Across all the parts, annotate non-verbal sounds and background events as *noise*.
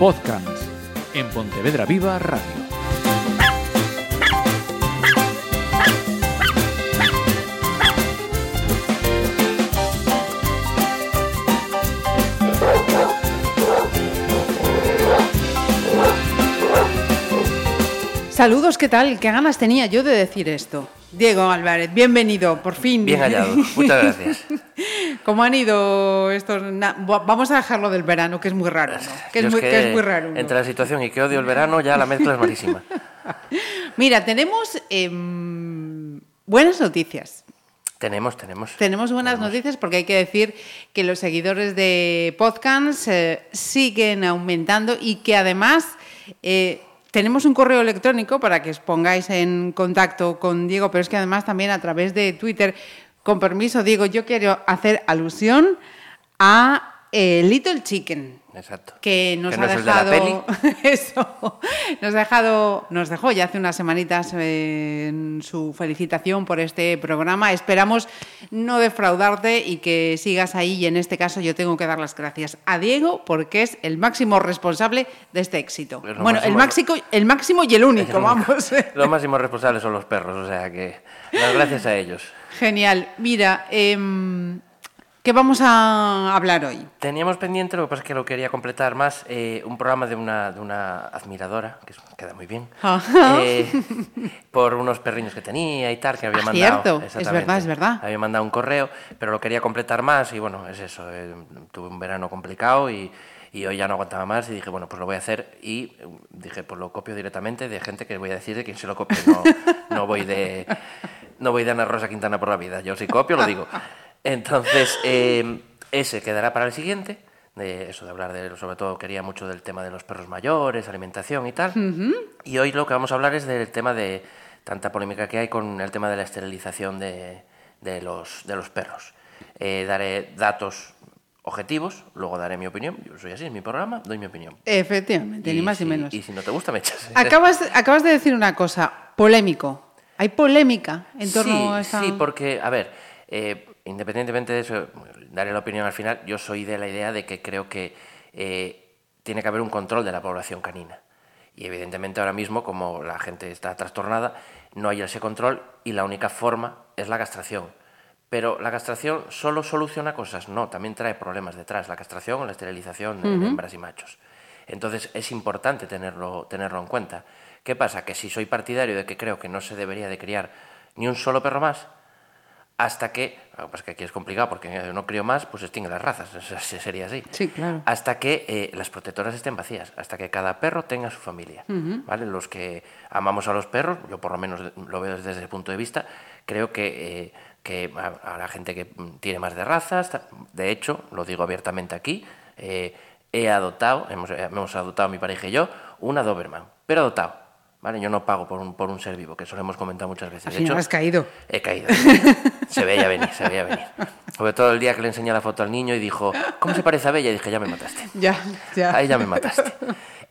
Podcast en Pontevedra Viva Radio. Saludos, ¿qué tal? ¿Qué ganas tenía yo de decir esto? Diego Álvarez, bienvenido, por fin. Bien hallado, muchas gracias. *laughs* ¿Cómo han ido estos...? Vamos a dejarlo del verano, que es muy raro, ¿no? Que Yo es, muy, que es muy raro. ¿no? Entre la situación y que odio el verano, ya la mezcla es malísima. *laughs* Mira, tenemos em, buenas noticias. tenemos, tenemos. Tenemos buenas noticias porque hay que decir que los seguidores de podcast eh, siguen aumentando y que además eh, tenemos un correo electrónico para que os pongáis en contacto con Diego, pero es que además también a través de Twitter, con permiso, Diego, yo quiero hacer alusión a eh, Little Chicken Exacto. que nos no ha es el de la dejado peli. *laughs* eso nos ha dejado nos dejó ya hace unas semanitas eh, su felicitación por este programa esperamos no defraudarte y que sigas ahí y en este caso yo tengo que dar las gracias a Diego porque es el máximo responsable de este éxito Es bueno el máximo- máximo el máximo y el único vamos Los máximos responsables son los perros, o sea que las gracias a ellos. Genial. Mira em, qué vamos a hablar hoy Teníamos pendiente, lo que pasa es que lo quería completar más, eh, un programa de una, de una admiradora, que queda muy bien, eh, por unos perriños que tenía y tal, que había Ah, mandado. cierto, es verdad, es verdad. Había mandado un correo, pero lo quería completar más y bueno, es eso, eh, tuve un verano complicado y, y hoy ya no aguantaba más y dije, bueno, pues lo voy a hacer y eh, dije, pues lo copio directamente de gente que voy a decir de quién se lo copie, no, no voy de... No voy de Ana Rosa Quintana por la vida, yo si copio lo digo. Entonces, eh, ese quedará para el siguiente, de eso de hablar de, sobre todo quería mucho del tema de los perros mayores, alimentación y tal. Y hoy lo que vamos a hablar es del tema de tanta polémica que hay con el tema de la esterilización de, de los, de los perros. Eh, daré datos objetivos, luego daré mi opinión. Yo soy así, es mi programa, doy mi opinión. efectivamente ni más si, ni menos Y si no te gusta, me echas. Acabas, acabas de decir una cosa, polémico. Hay polémica en torno sí, a esta... Sí, porque, a ver, eh, independientemente de eso, daré la opinión al final, yo soy de la idea de que creo que eh, tiene que haber un control de la población canina. Y evidentemente ahora mismo, como la gente está trastornada, no hay ese control y la única forma es la castración. Pero la castración solo soluciona cosas, no, también trae problemas detrás, la castración o la esterilización de hembras y machos. Entonces es importante tenerlo, tenerlo en cuenta. ¿Qué pasa? Que si soy partidario de que creo que no se debería de criar ni un solo perro más, hasta que, lo que pasa es que aquí es complicado porque no crío más, pues extingue las razas, *laughs* sería así. Sí, claro. Hasta que eh, las protectoras estén vacías, hasta que cada perro tenga su familia. ¿vale? Los que amamos a los perros, yo por lo menos lo veo desde ese punto de vista, creo que, eh, que a, a la gente que tiene más de razas, de hecho, lo digo abiertamente aquí, eh, he adoptado, hemos, hemos adoptado mi pareja y yo, una Doberman, pero adoptado. ¿Vale? Yo no pago por un, por un ser vivo, que eso lo hemos comentado muchas veces. Al De final hecho, has caído. He caído. Se veía venir, se veía venir. Sobre todo el día que le enseñé la foto al niño y dijo, ¿cómo se parece a Bella? Y dije, ya me mataste. Ya, ya. Ahí ya me mataste.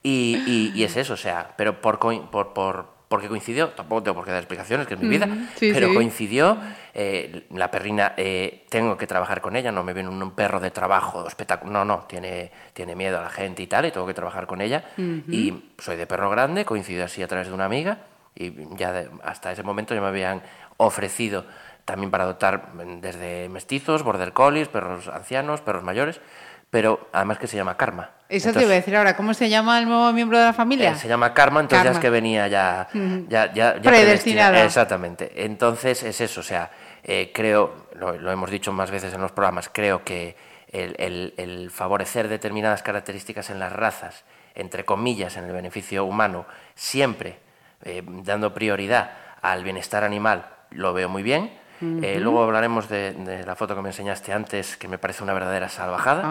Y, y- y es eso, o sea, pero por, por, por, porque coincidió, tampoco tengo por qué dar explicaciones, que es mi vida, sí, pero sí. coincidió, eh, la perrina, eh, tengo que trabajar con ella, no me viene un perro de trabajo, espectáculo, no, no, tiene, tiene miedo a la gente y tal, y tengo que trabajar con ella. Y soy de perro grande, coincidió así a través de una amiga, y ya de- hasta ese momento ya me habían ofrecido también para adoptar mm, desde mestizos, border collies, perros ancianos, perros mayores, pero además que se llama Karma. Eso te iba a decir ahora. ¿Cómo se llama el nuevo miembro de la familia? Eh, se llama Karma, entonces ya es que venía ya, ya, ya, ya Predestinada. Exactamente. Entonces es eso, o sea, eh, creo, lo, lo hemos dicho más veces en los programas, creo que el, el- el favorecer determinadas características en las razas, entre comillas, en el beneficio humano, siempre eh, dando prioridad al bienestar animal, lo veo muy bien. Eh, luego hablaremos de, de la foto que me enseñaste antes, que me parece una verdadera salvajada.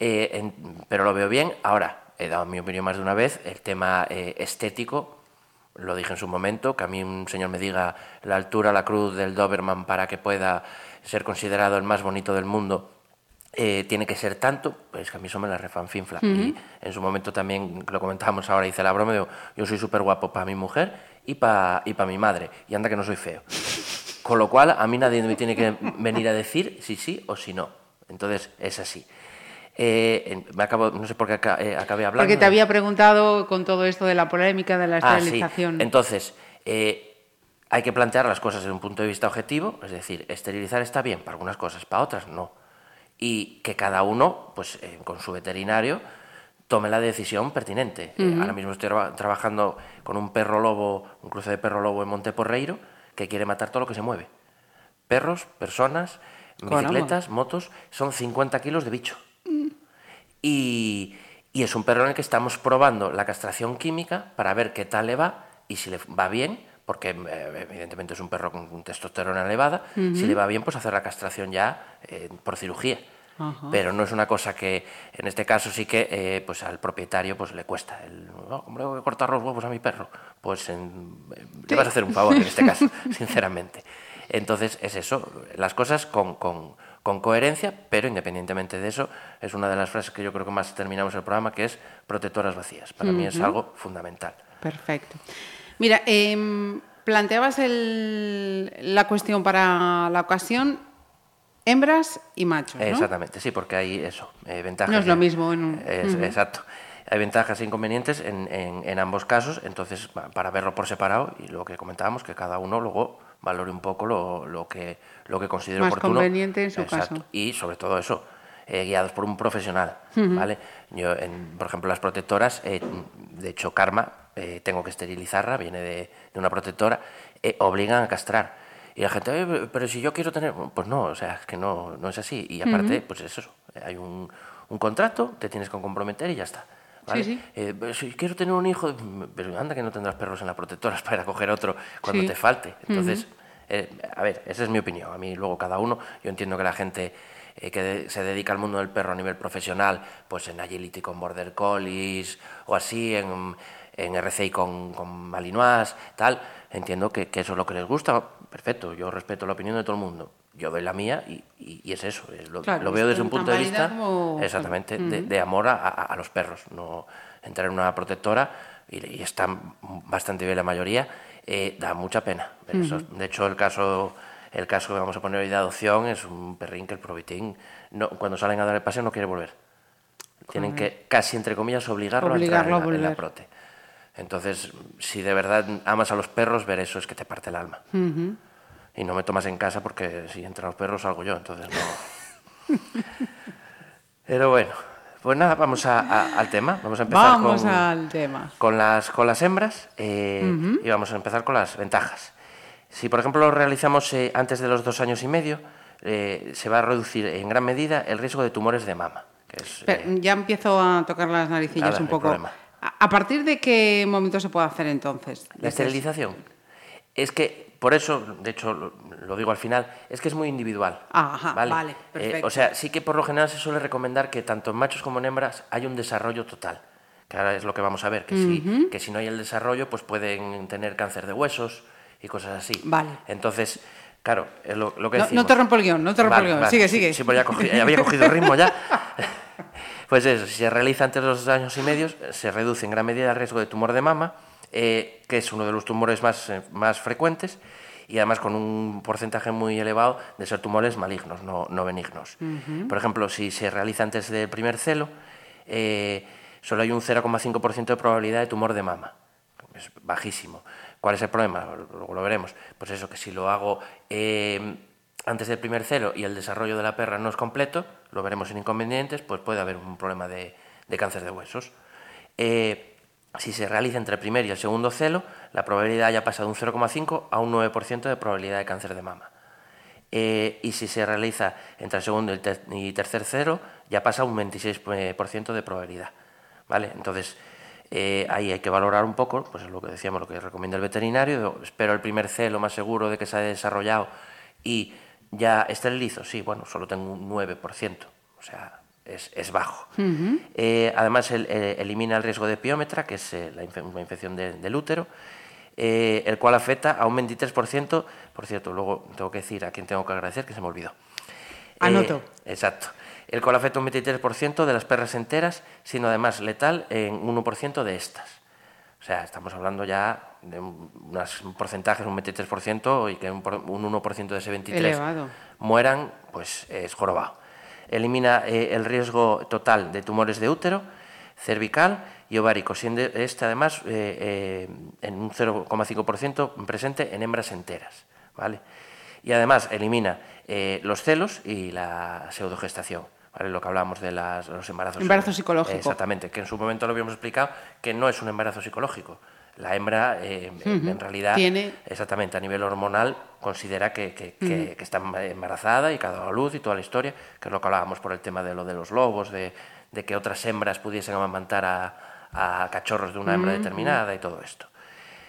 Eh, en- pero lo veo bien. Ahora, he dado mi opinión más de una vez. El tema eh, estético, lo dije en su momento, que a mí un señor me diga la altura, la cruz del Doberman para que pueda ser considerado el más bonito del mundo, eh, tiene que ser tanto, pues que a mí eso me la refanfinfla. Y en su momento también, lo comentábamos ahora, hice la broma, digo, yo soy súper guapo para mi mujer y para y pa mi madre, y anda que no soy feo. Con lo cual, a mí nadie me tiene que venir a decir si sí o si no. Entonces, es así. Eh, me acabo, no sé por qué eh, acabé hablando. Porque te había preguntado con todo esto de la polémica de la Ah, sí. esterilización. Entonces, eh, hay que plantear las cosas desde un punto de vista objetivo, es decir, esterilizar está bien para algunas cosas, para otras no. Y que cada uno, pues eh, con su veterinario, tome la decisión pertinente. Ahora mismo estoy traba- trabajando con un perro lobo, un cruce de perro lobo en Monteporreiro, que quiere matar todo lo que se mueve. Perros, personas, Caramba. bicicletas, motos, son 50 kilos de bicho. Y, y es un perro en el que estamos probando la castración química para ver qué tal le va y si le va bien, porque eh, evidentemente es un perro con testosterona elevada, si le va bien, pues hacer la castración ya eh, por cirugía. Ajá. Pero no es una cosa que, en este caso sí que eh, pues al propietario pues le cuesta. El, "Oh, ¿Cómo le voy a cortar los huevos a mi perro? Pues en- eh, le vas a hacer un favor en este caso, *laughs* sinceramente. Entonces es eso, las cosas con, con- con coherencia, pero independientemente de eso, es una de las frases que yo creo que más terminamos el programa, que es protectoras vacías. Para mí es algo fundamental. Perfecto. Mira, em, planteabas el- la cuestión para la ocasión, hembras y machos, ¿no? Exactamente, sí, porque hay eso, eh, ventajas. No es lo mismo en un- es-. Exacto. Hay ventajas e inconvenientes en, en- en ambos casos, entonces pa- para verlo por separado y lo que comentábamos, que cada uno luego valore un poco lo, lo que, lo que considere Más oportuno. conveniente en su Exacto. caso. Y sobre todo eso, eh, guiados por un profesional, ¿vale? Yo, en- por ejemplo, las protectoras, eh, de hecho, Karma, tengo que esterilizarla, viene de, de una protectora, obligan a castrar. Y la gente, "Eh, pero si yo quiero tener... Pues no, o sea, es que no, no es así. Y aparte, pues es eso, hay un, un contrato, te tienes que comprometer y ya está. ¿vale? Sí, sí. Eh, pero si quiero tener un hijo, pero anda que no tendrás perros en la protectora *laughs* para coger otro cuando Sí. te falte. Entonces, eh, a ver, esa es mi opinión. A mí luego cada uno, yo entiendo que la gente eh, que de- se dedica al mundo del perro a nivel profesional, pues en Agility con Border Collies o así, en, en RCI con, con Malinois, tal, entiendo que, que eso es lo que les gusta. Perfecto, yo respeto la opinión de todo el mundo. Yo doy la mía y, y- y es eso. es lo, Claro, lo veo es desde un punto de vista como- exactamente de, de amor a, a- a los perros. No entrar en una protectora y, y están bastante bien la mayoría eh, da mucha pena. eso. De hecho, el caso el caso que vamos a poner hoy de adopción es un perrín que el probitín no, cuando salen a dar el paseo no quiere volver. Tienen que casi entre comillas obligarlo, Obligarlo a a entrar en la, en la volver. prote. Entonces, si de verdad amas a los perros, ver eso es que te parte el alma. Y no me tomas en casa porque si entran los perros salgo yo, entonces no. *laughs* Pero bueno, pues nada, vamos a- a- al tema. Vamos a empezar Vamos con, al tema. con las, con las hembras eh, y vamos a empezar con las ventajas. Si, por ejemplo, lo realizamos eh, antes de los dos años y medio, eh, se va a reducir en gran medida el riesgo de tumores de mama. Que es, Pero eh, ya empiezo a tocar las naricillas Nada, un poco. problema. ¿A partir de qué momento se puede hacer entonces? La esterilización. Es que, por eso, de hecho, lo, digo al final, es que es muy individual. Ajá, vale, Eh, perfecto. o sea, sí que por lo general se suele recomendar que tanto en machos como en hembras hay un desarrollo total. Que ahora es lo que vamos a ver, que, si, que si no hay el desarrollo, pues pueden tener cáncer de huesos y cosas así. Vale. Entonces, claro, es lo, lo que No- decimos. no te rompo el guion, no te rompo el guion. Sigue, sí, sigue. Sí, pues ya, cogí- ya había cogido el ritmo ya. *laughs* Pues eso, si se realiza antes de los dos años y medio, se reduce en gran medida el riesgo de tumor de mama, eh, que es uno de los tumores más, eh, más frecuentes y además con un porcentaje muy elevado de ser tumores malignos, no, no benignos. Por ejemplo, si se realiza antes del primer celo, eh, solo hay un 0,5% de probabilidad de tumor de mama. Es bajísimo. ¿Cuál es el problema? Luego lo veremos. Pues eso, que si lo hago eh, antes del primer celo y el desarrollo de la perra no es completo, lo veremos sin inconvenientes, pues puede haber un problema de, cáncer de huesos. Eh, si se realiza entre el primer y el segundo celo, la probabilidad ya pasa de un 0,5 a un 9% de probabilidad de cáncer de mama. Eh, y si se realiza entre el segundo y ter- tercer cero, ya pasa un 26% de probabilidad. ¿Vale? Entonces, eh, ahí hay que valorar un poco, pues es lo que decíamos, lo que recomienda el veterinario. Espero el primer celo más seguro de que se ha desarrollado y ya esterilizo. Sí, bueno, solo tengo un 9%, o sea, es, es bajo. Eh, además, el- eh, elimina el riesgo de piómetra, que es eh, la infe- una infección de- del útero, el cual afecta a un 23%. Por cierto, luego tengo que decir a quién tengo que agradecer, que se me olvidó. Anoto. Exacto. El cual afecta un 23% de las perras enteras, siendo además letal en un 1% de estas. O sea, estamos hablando ya de un- unos porcentajes, un 23%, y que un, por- un 1% de ese 23% Elevado. mueran, pues es jorobado. elimina eh, el riesgo total de tumores de útero, cervical y ovárico, siendo este además eh, eh, en un 0,5% presente en hembras enteras. ¿vale? Y además elimina eh, los celos y la pseudogestación. ¿vale? Lo que hablábamos de las- los embarazos. Embarazo psicológico. Exactamente, que en su momento lo habíamos explicado, que no es un embarazo psicológico. La hembra, eh, en realidad, Tiene- exactamente a nivel hormonal, considera que, que- que- que está embarazada y que ha dado a luz y toda la historia, que es lo que hablábamos por el tema de lo de los lobos, de, de que otras hembras pudiesen amamantar a, a cachorros de una hembra determinada y todo esto.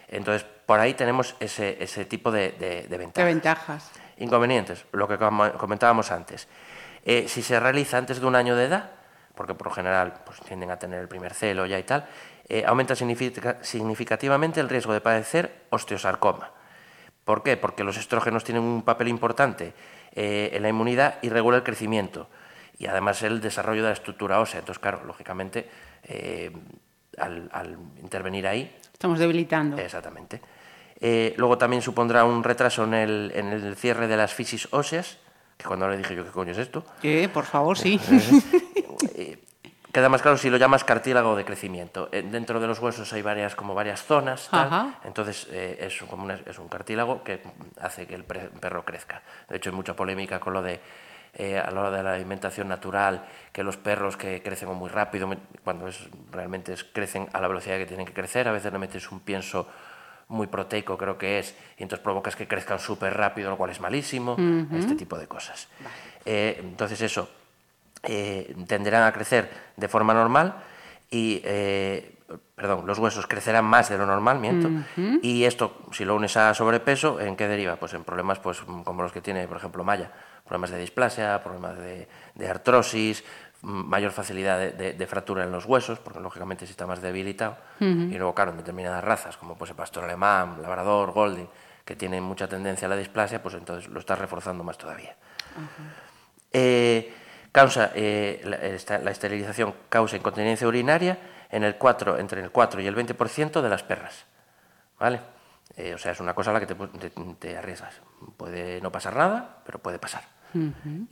Entonces, por ahí tenemos ese, ese tipo de, de, de ¿Qué ventajas. ventajas? Inconvenientes, lo que com- comentábamos antes. Eh, si se realiza antes de un año de edad, porque por lo general pues, tienden a tener el primer celo ya y tal, eh, aumenta significa- significativamente el riesgo de padecer osteosarcoma. ¿Por qué? Porque los estrógenos tienen un papel importante eh, en la inmunidad y regula el crecimiento y además el desarrollo de la estructura ósea. Entonces, claro, lógicamente, eh, al- al intervenir ahí, Estamos debilitando. Exactamente. Eh, luego también supondrá un retraso en el, en el cierre de las fisis óseas, que cuando le dije yo qué coño es esto, Eh, por favor, sí. Queda más claro si lo llamas cartílago de crecimiento. Eh, dentro de los huesos hay varias, como varias zonas, tal, entonces eh, es, como una- es un cartílago que hace que el perro crezca. De hecho, hay mucha polémica con lo de eh, a la hora de la alimentación natural, que los perros que crecen muy rápido, cuando es, realmente es- crecen a la velocidad que tienen que crecer, a veces le metes un pienso muy proteico, creo que es, y entonces provocas que crezcan súper rápido, lo cual es malísimo, este tipo de cosas. Eh, entonces eso, eh, tenderán a crecer de forma normal y, eh, perdón, los huesos crecerán más de lo normal, miento, y esto, si lo unes a sobrepeso, ¿en qué deriva? Pues en problemas pues, como los que tiene, por ejemplo, Maya, problemas de displasia, problemas de, de artrosis, m- mayor facilidad de, de- de fractura en los huesos, porque lógicamente si está más debilitado, y luego, claro, en determinadas razas, como pues el pastor alemán, labrador, golden, que tienen mucha tendencia a la displasia, pues entonces lo estás reforzando más todavía. Eh, causa, eh, la, esta- la esterilización causa incontinencia urinaria en el 4, entre el 4 y el 20% de las perras. ¿Vale? Eh, o sea, es una cosa a la que te, te- te arriesgas. Puede no pasar nada, pero puede pasar.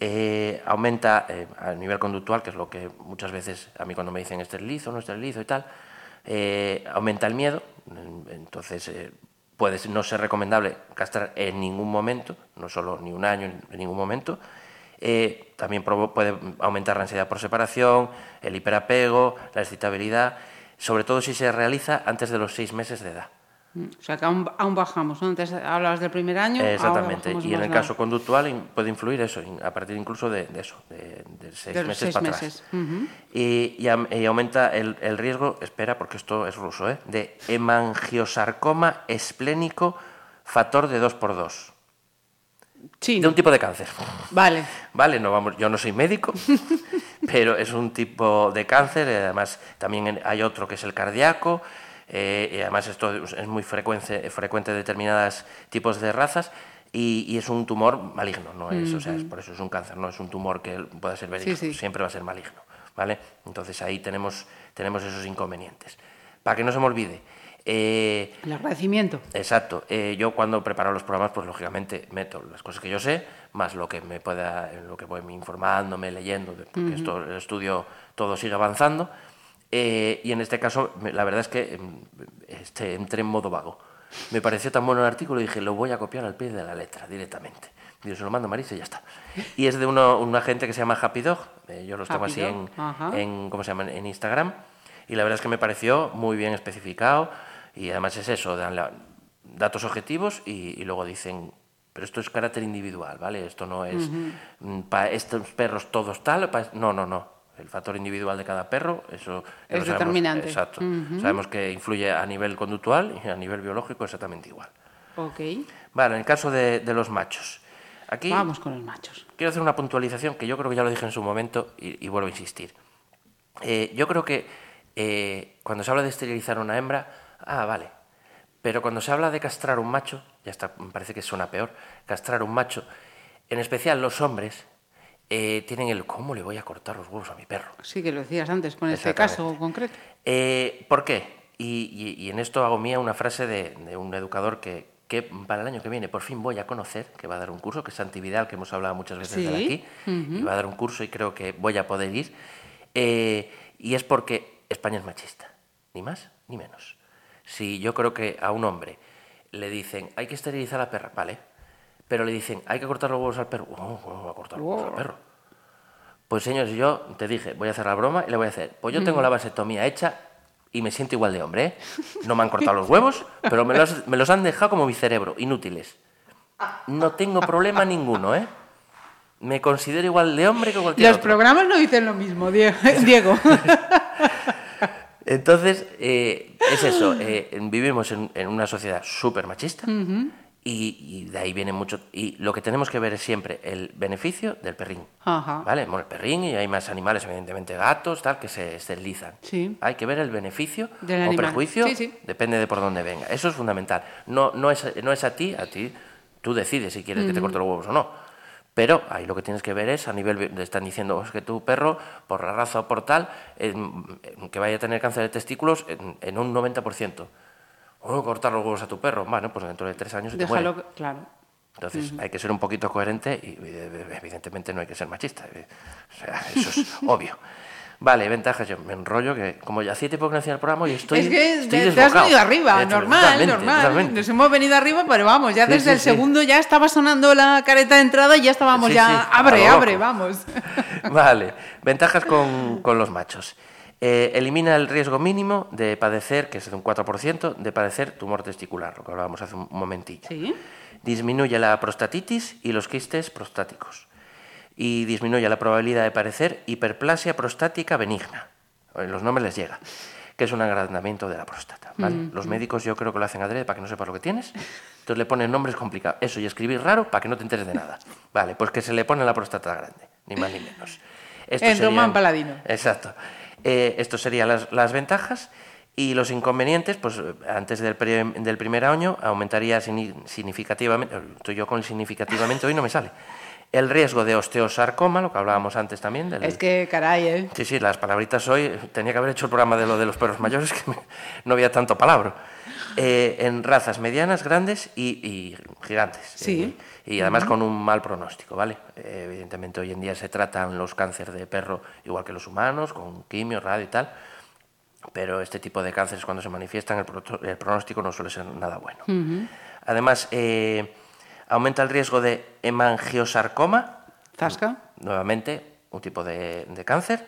Eh, aumenta eh, a nivel conductual, que es lo que muchas veces a mí cuando me dicen esterilizo, no esterilizo y tal, aumenta el miedo, entonces puede no ser recomendable castrar en ningún momento, no solo ni un año, en ningún momento. Eh, también puede aumentar la ansiedad por separación, el hiperapego, la excitabilidad, sobre todo si se realiza antes de los seis meses de edad. O sea, que aún, aún bajamos. ¿no? Antes hablabas del primer año. Exactamente. Y en el caso conductual puede influir eso, a partir incluso de, de eso, de, de seis De meses seis para meses. atrás. Y, y am- y aumenta el, el riesgo, espera, porque esto es ruso, ¿eh? de hemangiosarcoma esplénico factor de 2x2. Sí. De un tipo de cáncer. Vale. Vale, no vamos, yo no soy médico, *laughs* pero es un tipo de cáncer. eh, Además, también hay otro que es el cardíaco. eh, y además, esto es muy frecuente, frecuente en determinados tipos de razas. Y, y es un tumor maligno, no es, o sea, es, por eso es un cáncer, no es un tumor que pueda ser benigno, sí. siempre va a ser maligno, ¿vale? Entonces ahí tenemos, tenemos esos inconvenientes. Para que no se me olvide, eh, El agradecimiento. Exacto. Eh, yo cuando preparo los programas, pues lógicamente meto las cosas que yo sé, más lo que me pueda, lo que voy informándome, leyendo, porque esto, el estudio todo sigue avanzando. Eh, y en este caso, la verdad es que em, este, entré en modo vago. Me pareció tan bueno el artículo y dije, lo voy a copiar al pie de la letra directamente. Digo, se lo mando a Marisa y ya está. Y es de uno, una gente que se llama Happy Dog. eh, yo los tengo Happy así Dog, en, en, ¿cómo se llama? en Instagram. Y la verdad es que me pareció muy bien especificado. Y además es eso, dan la- datos objetivos y, y luego dicen, pero esto es carácter individual, ¿vale? Esto no es para estos perros todos tal, no, no, no. El factor individual de cada perro, eso Es sabemos. determinante. Exacto. Sabemos que influye a nivel conductual y a nivel biológico exactamente igual. Ok. Vale, en el caso de, de los machos. Aquí Vamos con los machos. quiero hacer una puntualización que yo creo que ya lo dije en su momento y, y vuelvo a insistir. Eh, yo creo que eh, cuando se habla de esterilizar una hembra, ah, vale. Pero cuando se habla de castrar un macho, ya está, me parece que suena peor, castrar un macho, en especial los hombres, eh, tienen el cómo le voy a cortar los huevos a mi perro. Sí, que lo decías antes con este caso concreto. Eh, ¿Por qué? Y, y- y en esto hago mía una frase de, de un educador que, que para el año que viene por fin voy a conocer, que va a dar un curso, que es Santi Vidal, que hemos hablado muchas veces de Sí, aquí, y va a dar un curso y creo que voy a poder ir. Eh, y es porque España es machista, ni más ni menos. Si yo creo que a un hombre le dicen, hay que esterilizar a la perra, vale, pero le dicen, hay que cortar los huevos al perro, oh, ¿cómo va a cortar los huevos al perro? Pues señores, yo te dije, voy a hacer la broma y le voy a hacer, pues yo tengo la vasectomía hecha y me siento igual de hombre, ¿eh? No me han cortado los huevos, pero me los, me los han dejado como mi cerebro, inútiles. No tengo problema ninguno, ¿eh? Me considero igual de hombre que cualquier Los otro. programas no dicen lo mismo, Die- *laughs* Diego. *laughs* Entonces, eh, es eso, eh, vivimos en, en una sociedad súper machista y, y de ahí viene mucho... Y lo que tenemos que ver es siempre el beneficio del perrín. Ajá. ¿Vale? Bueno, el perrín y hay más animales, evidentemente gatos, tal, que se esterilizan. Sí. Hay que ver el beneficio Del o animal. prejuicio, Sí, sí. depende de por dónde venga. Eso es fundamental. No, no, es, no es a ti, a ti, tú decides si quieres que te corte los huevos o no. Pero ahí lo que tienes que ver es, a nivel, le están diciendo es que tu perro, por la raza o por tal, em, em, que vaya a tener cáncer de testículos en, en un 90%. O cortar los huevos a tu perro, bueno, pues dentro de tres años se te muere. Déjalo, claro. Entonces hay que ser un poquito coherente y evidentemente no hay que ser machista. eh, O sea, eso es *laughs* obvio. Vale, ventajas, yo me enrollo que como ya hacía tiempo que no hacía el programa y estoy es que estoy te, te has venido arriba, hecho, normal, totalmente, normal. totalmente. Nos hemos venido arriba, pero vamos, ya Sí, desde sí, el sí. segundo ya estaba sonando la careta de entrada y ya estábamos ya, abre, abre, vamos. *laughs* Vale, ventajas con, *laughs* con los machos. Eh, elimina el riesgo mínimo de padecer, que es de un 4%, de padecer tumor testicular, lo que hablábamos hace un momentillo. Disminuye la prostatitis y los quistes prostáticos. Y disminuye la probabilidad de padecer hiperplasia prostática benigna. En los nombres les llega. Que es un agrandamiento de la próstata. ¿vale? Los médicos yo creo que lo hacen adrede para que no sepas lo que tienes. Entonces le ponen nombres complicados. Eso y escribir raro para que no te enteres de nada. Vale, pues que se le pone la próstata grande. Ni más ni menos. Esto En serían- Román Paladino. Exacto. Eh, esto serían las, las ventajas. Y los inconvenientes, pues eh, antes del, pre- del primer año aumentaría signi- significativamente, eh, estoy yo con significativamente, hoy no me sale, el riesgo de osteosarcoma, lo que hablábamos antes también. Del, Es que, caray, ¿eh? Sí, sí, las palabritas hoy, tenía que haber hecho el programa de lo de los perros mayores, *laughs* que me- no había tanto palabra. Eh, en razas medianas, grandes y, y gigantes. Sí. Y, y además con un mal pronóstico, ¿vale? Eh, evidentemente hoy en día se tratan los cánceres de perro igual que los humanos, con quimio, radio y tal. Pero este tipo de cánceres cuando se manifiestan el, proto- el pronóstico no suele ser nada bueno. Además, eh, aumenta el riesgo de hemangiosarcoma, Zasca. nuevamente un tipo de, de cáncer,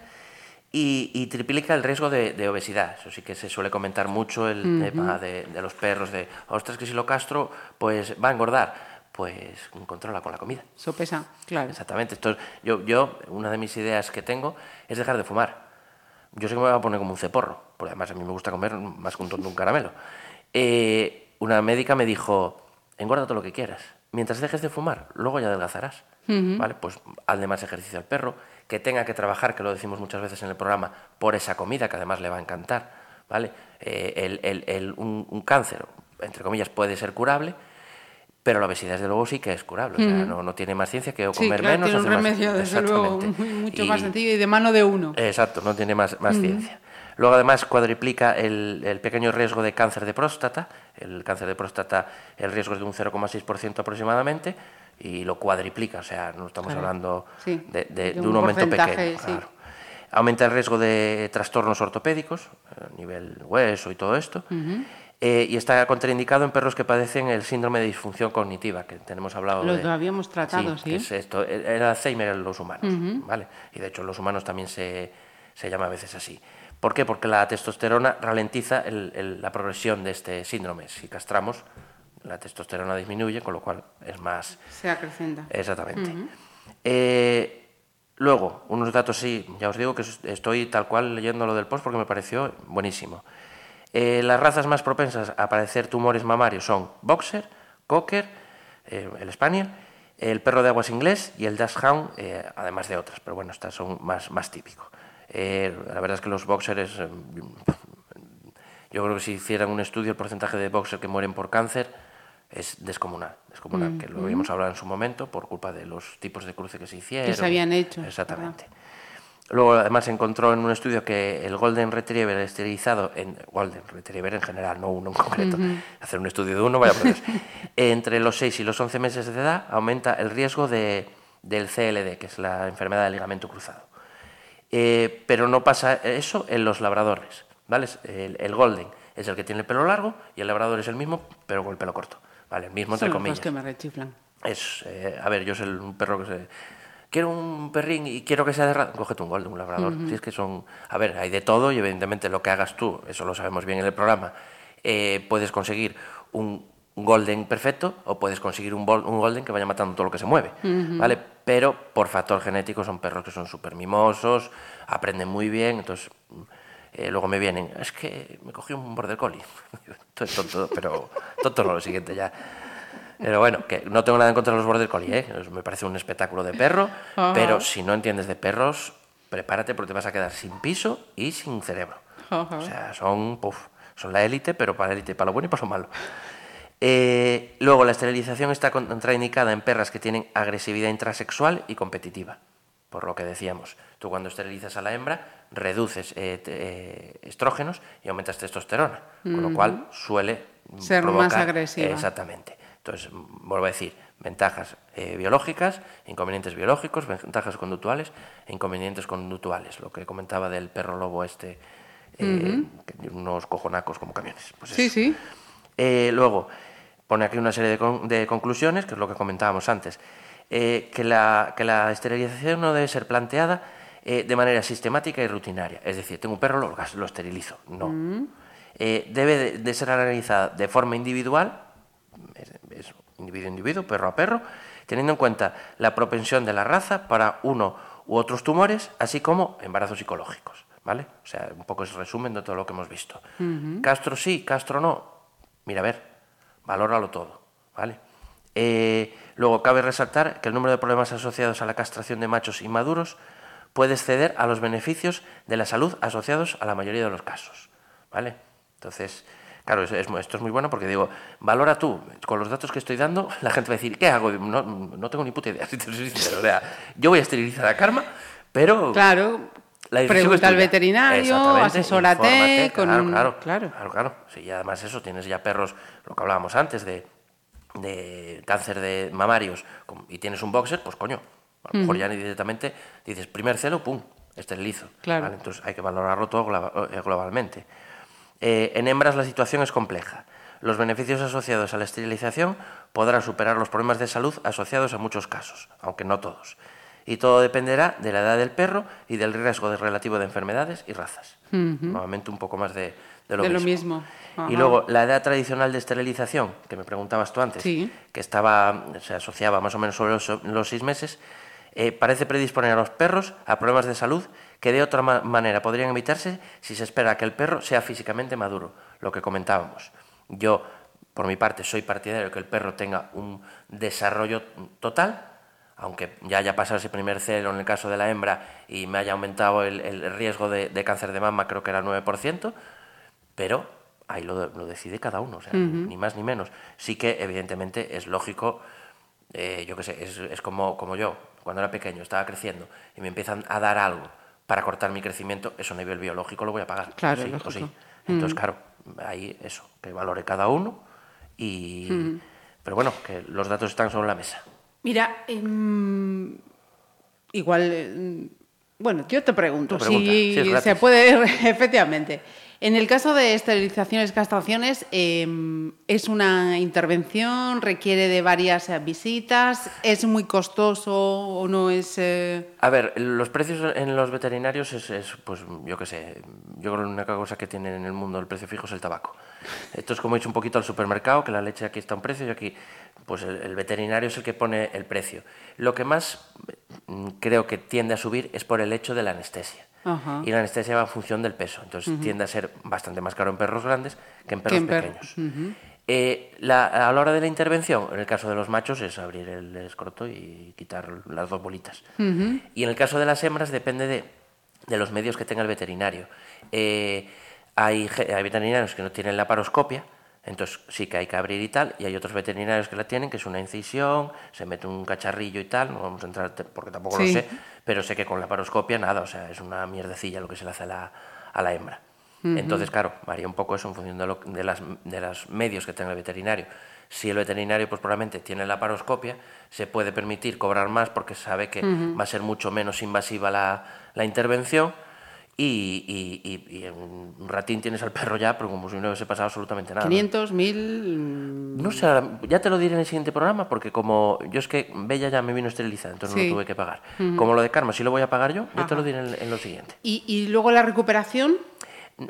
y, y triplica el riesgo de, de obesidad. Eso sí que se suele comentar mucho el tema de, de los perros, de, ostras, que si lo castro, pues va a engordar. Pues controla con la comida. Sopesa, claro. Exactamente. Esto, es- yo, yo, una de mis ideas que tengo es dejar de fumar. Yo sé que me voy a poner como un ceporro, porque además a mí me gusta comer más que un tonto un caramelo. Eh, una médica me dijo, engorda todo lo que quieras. Mientras dejes de fumar, luego ya adelgazarás. ¿Vale? Pues hazle más ejercicio al perro, que tenga que trabajar, que lo decimos muchas veces en el programa, por esa comida que además le va a encantar. ¿Vale? Eh, el- el- el- un, un cáncer, entre comillas, puede ser curable, pero la obesidad, desde luego, sí que es curable. O sea, no, no tiene más ciencia que o Sí, comer claro, menos. tiene un hacer más- remedio, desde luego, muy- mucho Y- más sencillo y de mano de uno. Exacto, no tiene más, más ciencia. Luego además cuadriplica el, el pequeño riesgo de cáncer de próstata. El cáncer de próstata, el riesgo es de un 0,6% aproximadamente y lo cuadriplica, o sea, no estamos Claro. hablando Sí, de, de- de de un un, aumento pequeño. sí. claro. Aumenta el riesgo de trastornos ortopédicos, a nivel hueso y todo esto. Eh, y está contraindicado en perros que padecen el síndrome de disfunción cognitiva, que tenemos hablado Lo de... habíamos tratado, sí. es esto, el el Alzheimer en los humanos, ¿vale? Y de hecho en los humanos también se, se llama a veces así. ¿Por qué? Porque la testosterona ralentiza el- el- la progresión de este síndrome. Si castramos, la testosterona disminuye, con lo cual es más... Se acrecenta. Exactamente. Eh, luego, unos datos, sí, ya os digo que es- estoy tal cual leyendo lo del post porque me pareció buenísimo. Eh, las razas más propensas a padecer tumores mamarios son Boxer, Cocker, eh, el Spaniel, el perro de aguas inglés y el Dachshund, eh, además de otras, pero bueno, estas son más, más típicos. Eh, la verdad es que los boxers, eh, yo creo que si hicieran un estudio, el porcentaje de boxers que mueren por cáncer es descomunal, descomunal, que lo habíamos hablado en su momento por culpa de los tipos de cruce que se hicieron. se habían hecho, Exactamente. Luego, además, se encontró en un estudio que el Golden Retriever esterilizado, en, Golden Retriever en general, no uno en concreto, hacer un estudio de uno, vaya por *laughs* entre los 6 y los 11 meses de edad aumenta el riesgo de, del CLD, que es la enfermedad del ligamento cruzado. Eh, pero no pasa eso en los labradores, ¿vale? El, el, Golden es el que tiene el pelo largo y el labrador es el mismo, pero con el pelo corto, ¿vale? El mismo, entre Son comillas. los que me rechiflan. Es, eh, a ver, yo soy un perro que se... Quiero un perrín y quiero que sea de raza. Cógete un golden, un labrador. Si es que son... A ver, hay de todo y evidentemente lo que hagas tú, eso lo sabemos bien en el programa, eh, puedes conseguir un golden perfecto o puedes conseguir un, un, golden que vaya matando todo lo que se mueve, uh -huh. ¿vale? Pero por factor genético son perros que son súper mimosos, aprenden muy bien, entonces eh, luego me vienen, es que me cogí un border collie. *laughs* Esto es tonto, pero tonto no lo siguiente ya. Pero bueno, que no tengo nada en contra de los border collie, ¿eh? me parece un espectáculo de perro, uh -huh. pero si no entiendes de perros, prepárate porque te vas a quedar sin piso y sin cerebro. Uh -huh. O sea, son, puff, son la élite, pero para élite, para lo bueno y para lo malo. Eh, luego, la esterilización está contraindicada en perras que tienen agresividad intrasexual y competitiva, por lo que decíamos. Tú cuando esterilizas a la hembra, reduces eh, eh, estrógenos y aumentas testosterona, uh -huh. con lo cual suele ser provocar, más agresiva. Exactamente. Entonces, vuelvo a decir, ventajas eh, biológicas, inconvenientes biológicos, ventajas conductuales e inconvenientes conductuales. Lo que comentaba del perro lobo este, eh, uh -huh. unos cojonacos como camiones. Pues sí, eso. sí. Eh, luego, pone aquí una serie de, con de, conclusiones, que es lo que comentábamos antes. Eh, que, la, que la esterilización no debe ser planteada eh, de manera sistemática y rutinaria. Es decir, tengo un perro, lo, lo esterilizo. No. Mm. Eh, debe de, de, ser analizada de forma individual, es, es individuo a individuo, perro a perro, teniendo en cuenta la propensión de la raza para uno u otros tumores, así como embarazos psicológicos. ¿Vale? O sea, un poco es resumen de todo lo que hemos visto. Uh -huh. Castro sí, Castro no. Mira, a ver, valóralo todo. ¿Vale? Eh, luego, cabe resaltar que el número de problemas asociados a la castración de machos inmaduros puede exceder a los beneficios de la salud asociados a la mayoría de los casos. ¿Vale? Entonces, claro, es, es, esto es muy bueno porque digo, valora tú, con los datos que estoy dando, *laughs* la gente va a decir, ¿qué hago? No, no tengo ni puta idea, *laughs* si te soy sincero. O sea, yo voy a esterilizar a Karma, pero... Claro, la pregunta al veterinario, asesórate con claro, un... Claro, claro, claro, claro. Sí, y además eso, tienes ya perros, lo que hablábamos antes, de, de cáncer de mamarios, y tienes un boxer, pues coño, a lo mejor ya directamente dices, primer celo, pum, esterilizo. Claro. ¿vale? Entonces hay que valorarlo todo globalmente. Eh, en hembras la situación es compleja. Los beneficios asociados a la esterilización podrán superar los problemas de salud asociados a muchos casos, aunque no todos. Y todo dependerá de la edad del perro y del riesgo de relativo de enfermedades y razas. Uh -huh. Nuevamente un poco más de, de lo de mismo. Lo mismo. Y luego la edad tradicional de esterilización, que me preguntabas tú antes, sí. que estaba, se asociaba más o menos sobre los, los seis meses, eh, parece predisponer a los perros a problemas de salud que de otra ma manera podrían evitarse si se espera que el perro sea físicamente maduro, lo que comentábamos. Yo, por mi parte, soy partidario de que el perro tenga un desarrollo total, aunque ya haya pasado ese primer celo en el caso de la hembra y me haya aumentado el, el riesgo de, de, cáncer de mama, creo que era el 9%, pero ahí lo, lo decide cada uno, o sea, uh -huh. ni más ni menos. Sí que, evidentemente, es lógico, eh, yo qué sé, es, es como, como yo, cuando era pequeño, estaba creciendo y me empiezan a dar algo para cortar mi crecimiento, eso a nivel biológico lo voy a pagar. Claro, sí, o sí. Entonces, mm. claro, ahí eso, que valore cada uno y... Mm. Pero bueno, que los datos están sobre la mesa. Mira, eh, igual, eh, bueno, yo te pregunto si, sí, se puede, *laughs* efectivamente. En el caso de esterilizaciones, castraciones, eh, ¿es una intervención? ¿Requiere de varias visitas? ¿Es muy costoso o no es...? Eh... A ver, los precios en los veterinarios es, es, pues, yo qué sé, yo creo que una cosa que tienen en el mundo el precio fijo es el tabaco. Esto es como he dicho un poquito al supermercado, que la leche aquí está a un precio y aquí, pues el, el veterinario es el que pone el precio. Lo que más mm, creo que tiende a subir es por el hecho de la anestesia. Y la anestesia va en función del peso. Entonces uh -huh. tiende a ser bastante más caro en perros grandes que en perros que en per pequeños. uh -huh. eh, la, a la hora de la intervención, en el caso de los machos, es abrir el escroto y quitar las dos bolitas. Y en el caso de las hembras depende de, de los medios que tenga el veterinario. Eh, hay, hay, veterinarios que no tienen la paroscopia, Entonces sí que hay que abrir y tal, y hay otros veterinarios que la tienen, que es una incisión, se mete un cacharrillo y tal, no vamos a entrar porque tampoco Sí. lo sé, pero sé que con la paroscopia nada, o sea, es una mierdecilla lo que se le hace a la, a la hembra. Entonces, claro, varía un poco eso en función de, lo- de, las, de los medios que tenga el veterinario. Si el veterinario, pues probablemente tiene la paroscopia, se puede permitir cobrar más porque sabe que va a ser mucho menos invasiva la, la intervención y, y- y- en un ratín tienes al perro ya, pero como si no hubiese pasado absolutamente nada. ¿no? 500, 1000... No sé, ahora- ya te lo diré en el siguiente programa, porque como yo es que Bella ya me vino esterilizada, entonces no Sí. lo tuve que pagar. Como lo de Karma, sí lo voy a pagar yo, ya te lo diré en, en lo siguiente. ¿Y, y luego la recuperación?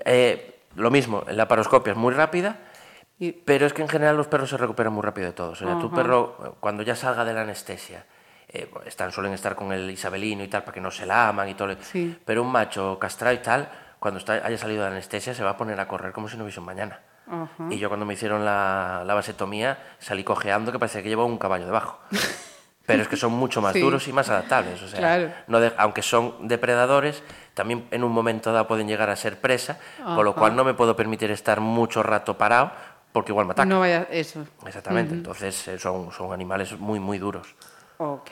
Eh, lo mismo, la paroscopia es muy rápida, Y- pero es que en general los perros se recuperan muy rápido de todo. O sea, tu perro, cuando ya salga de la anestesia, eh, están, suelen estar con el isabelino y tal, para que no se la aman y todo. Sí. Pero un macho castrado y tal, cuando está, haya salido de la anestesia, se va a poner a correr como si no hubiese un mañana. Y yo cuando me hicieron la, la vasectomía salí cojeando que parecía que llevaba un caballo debajo. *laughs* Pero es que son mucho más Sí. duros y más adaptables. O sea, Claro. no de- aunque son depredadores, también en un momento dado pueden llegar a ser presa, con lo cual no me puedo permitir estar mucho rato parado porque igual me atacan. No vaya... Eso. Exactamente. Entonces eh, son, son animales muy, muy duros. Ok.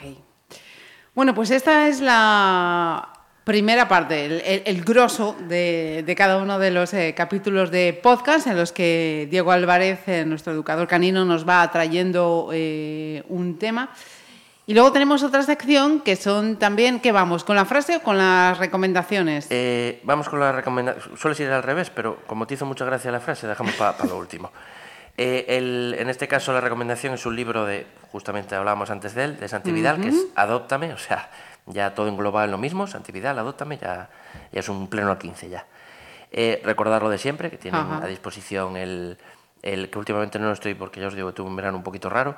Bueno, pues esta es la primera parte, el, grosso de, cada uno de los eh, capítulos de podcast en los que Diego Álvarez, eh, nuestro educador canino, nos va trayendo eh, un tema. Y luego tenemos otra sección que son también, ¿qué vamos? ¿Con la frase o con las recomendaciones? Eh, vamos con la recomendación. Suele ir al revés, pero como te hizo mucha gracia la frase, dejamos para lo último. Eh, el- en este caso, la recomendación es un libro de, justamente hablábamos antes de él, de Santi Vidal, que es Adóptame, o sea, ya todo englobado en lo mismo, Santi Vidal, Adóptame, ya, ya es un pleno al 15 ya. Eh, recordar lo de siempre, que tienen Ajá. a disposición el, el que últimamente no lo estoy porque ya os digo tuve un verano un poquito raro,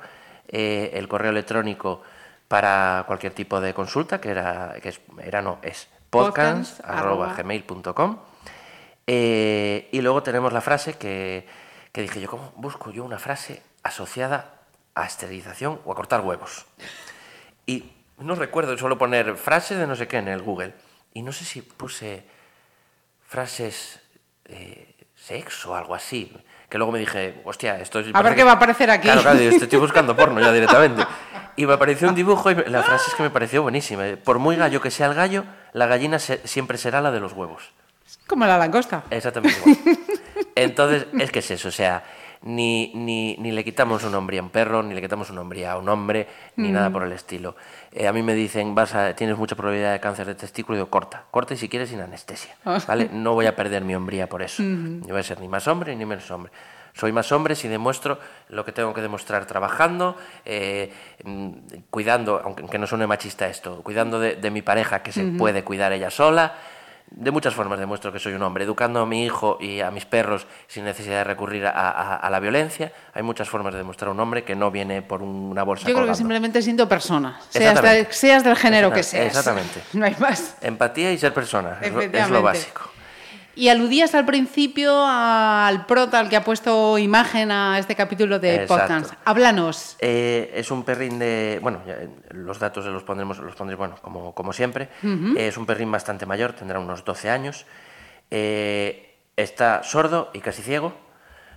eh, el correo electrónico para cualquier tipo de consulta, que era, que es, era no, es Podcast, podcast.gmail.com eh, y luego tenemos la frase que, que dije yo, ¿cómo busco yo una frase asociada a esterilización o a cortar huevos? Y no recuerdo, solo poner frase de no sé qué en el Google. Y no sé si puse frases eh, sexo o algo así. Que luego me dije, hostia, esto es... A ver qué que- va a aparecer aquí. Claro, claro, estoy *laughs* buscando porno ya directamente. Y me apareció un dibujo y la frase es que me pareció buenísima. Por muy gallo que sea el gallo, la gallina se- siempre será la de los huevos. Como la langosta. Exactamente igual. *laughs* Entonces, es que es eso, o sea, ni, ni, ni le quitamos una hombría a un perro, ni le quitamos una hombría a un hombre, ni nada por el estilo. Eh, a mí me dicen, vas a, tienes mucha probabilidad de cáncer de testículo, y digo, corta, corta y si quieres sin anestesia, *laughs* ¿vale? No voy a perder mi hombría por eso. No voy a ser ni más hombre ni menos hombre. Soy más hombre si demuestro lo que tengo que demostrar trabajando, eh, mm, cuidando, aunque no suene machista esto, cuidando de, de mi pareja que se puede cuidar ella sola, de muchas formas demuestro que soy un hombre, educando a mi hijo y a mis perros sin necesidad de recurrir a, a- a la violencia. Hay muchas formas de demostrar a un hombre que no viene por una bolsa Yo creo que simplemente siendo persona, seas, de- seas del género que seas. exactamente. *laughs* No hay más. Empatía y ser persona, es lo, básico. Y aludías al principio al prota, al que ha puesto imagen a este capítulo de Exacto. podcast. Háblanos. Eh, es un perrín de. Bueno, eh, los datos los pondremos, los pondré, bueno, como, como siempre. Eh, es un perrín bastante mayor, tendrá unos 12 años. Eh, está sordo y casi ciego.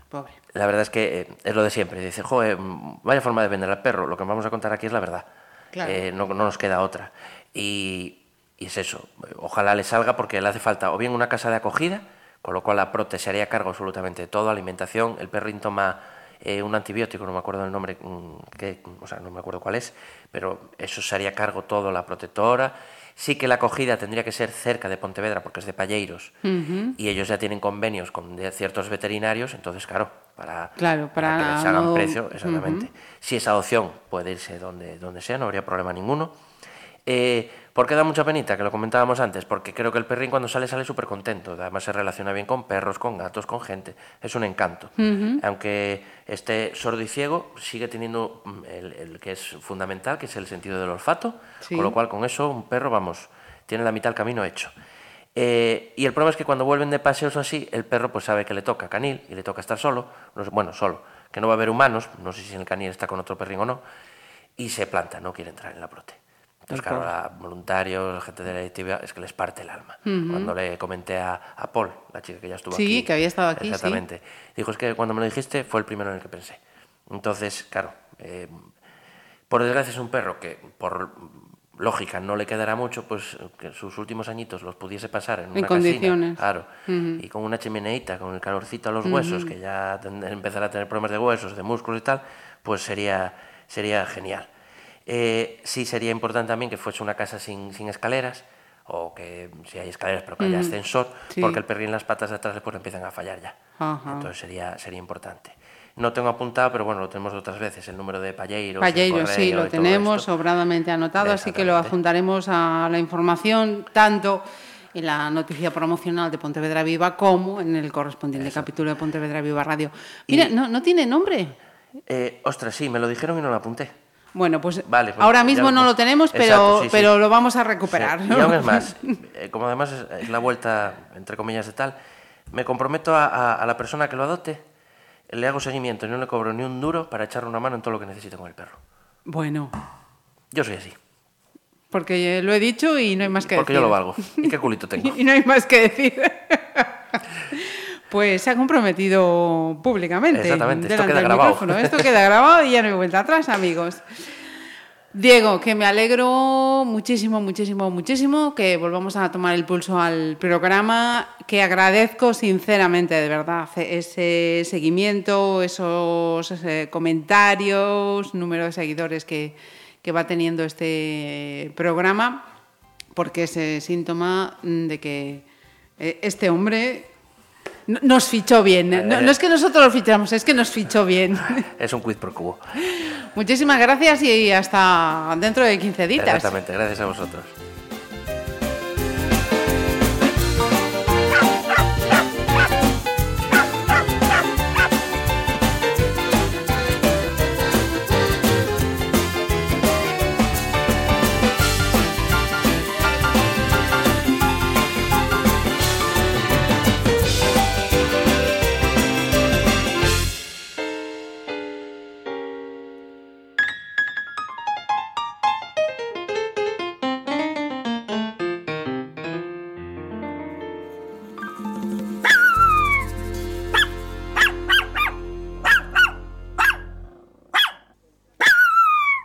Pobre. La verdad es que eh, es lo de siempre. Dice, joder, mm, vaya forma de vender al perro. Lo que vamos a contar aquí es la verdad. Claro. Eh, no, no nos queda otra. Y, y es eso. Ojalá le salga porque le hace falta o bien una casa de acogida, con lo cual la prote se haría cargo absolutamente de todo, alimentación. El perrín toma eh, un antibiótico, no me acuerdo el nombre, mm, que, o sea, no me acuerdo cuál es, pero eso se haría cargo todo la protectora. Sí que la acogida tendría que ser cerca de Pontevedra porque es de Palleiros y ellos ya tienen convenios con de- ciertos veterinarios, entonces claro, para, Claro, para que les hagan no- precio, exactamente. Si es adopción, puede irse donde, donde sea, no habría problema ninguno. Eh, ¿Por qué da mucha penita? Que lo comentábamos antes, porque creo que el perrín cuando sale sale súper contento. Además se relaciona bien con perros, con gatos, con gente. Es un encanto. Aunque esté sordo y ciego, sigue teniendo mm, el, el que es fundamental, que es el sentido del olfato. Sí. Con lo cual con eso un perro, vamos, tiene la mitad del camino hecho. Eh, y el problema es que cuando vuelven de paseos así, el perro pues sabe que le toca canil y le toca estar solo, bueno, solo, que no va a haber humanos, no sé si el canil está con otro perrín o no, y se planta, no quiere entrar en la prote. Entonces, claro, la, voluntarios, gente de la directiva, es que les parte el alma. Cuando le comenté a, a, Paul, la chica que ya estuvo sí, aquí. Sí, que había estado aquí. Exactamente. Dijo, es que cuando me lo dijiste fue el primero en el que pensé. Entonces, claro, eh, por desgracia es un perro que, por lógica, no le quedará mucho, pues que sus últimos añitos los pudiese pasar en, en una condiciones. Casina, claro, uh -huh. y con una chimeneita, con el calorcito a los huesos, uh -huh. que ya empezará a tener problemas de huesos, de músculos y tal, pues sería, sería genial. Eh, sí sería importante también que fuese una casa sin, sin escaleras, o que si hay escaleras pero que haya -huh. ascensor, sí. porque el perrín las patas de atrás pues empiezan a fallar ya. Ajá. Entonces sería, sería importante. No tengo apuntado, pero bueno, lo tenemos otras veces, el número de Palleiros. Palleiros, sí, lo tenemos sobradamente anotado, así que lo adjuntaremos a la información, tanto en la noticia promocional de Pontevedra Viva como en el correspondiente Eso. capítulo de Pontevedra Viva Radio. Mira, y... ¿no, ¿no tiene nombre? Eh, ostras, sí, me lo dijeron y no lo apunté. Bueno, pues, vale, pues ahora mismo no lo tenemos, pero, Exacto, sí, pero sí. lo vamos a recuperar. Sí. Y aún es más, *laughs* eh, como además es, la vuelta, entre comillas, de tal, me comprometo a, a, a la persona que lo adopte le hago seguimiento y no le cobro ni un duro para echarle una mano en todo lo que necesite con el perro. Bueno. Yo soy así. Porque lo he dicho y no hay más que Porque decir. yo lo valgo. ¿Y qué culito *laughs* tengo? y no hay más que decir. *laughs* pues se ha comprometido públicamente. Exactamente. Esto queda grabado. Micrófono. *laughs* Esto queda grabado y ya no hay vuelta atrás, amigos. Diego, que me alegro muchísimo, muchísimo, muchísimo que volvamos a tomar el pulso al programa, que agradezco sinceramente, de verdad, ese seguimiento, esos comentarios, número de seguidores que, que va teniendo este programa, porque es síntoma de que este hombre nos fichó bien. No, no, es que nosotros lo fichamos, es que nos fichó bien. *laughs* Es un quid pro quo. Muchísimas gracias y hasta dentro de 15 días. Exactamente, gracias a vosotros.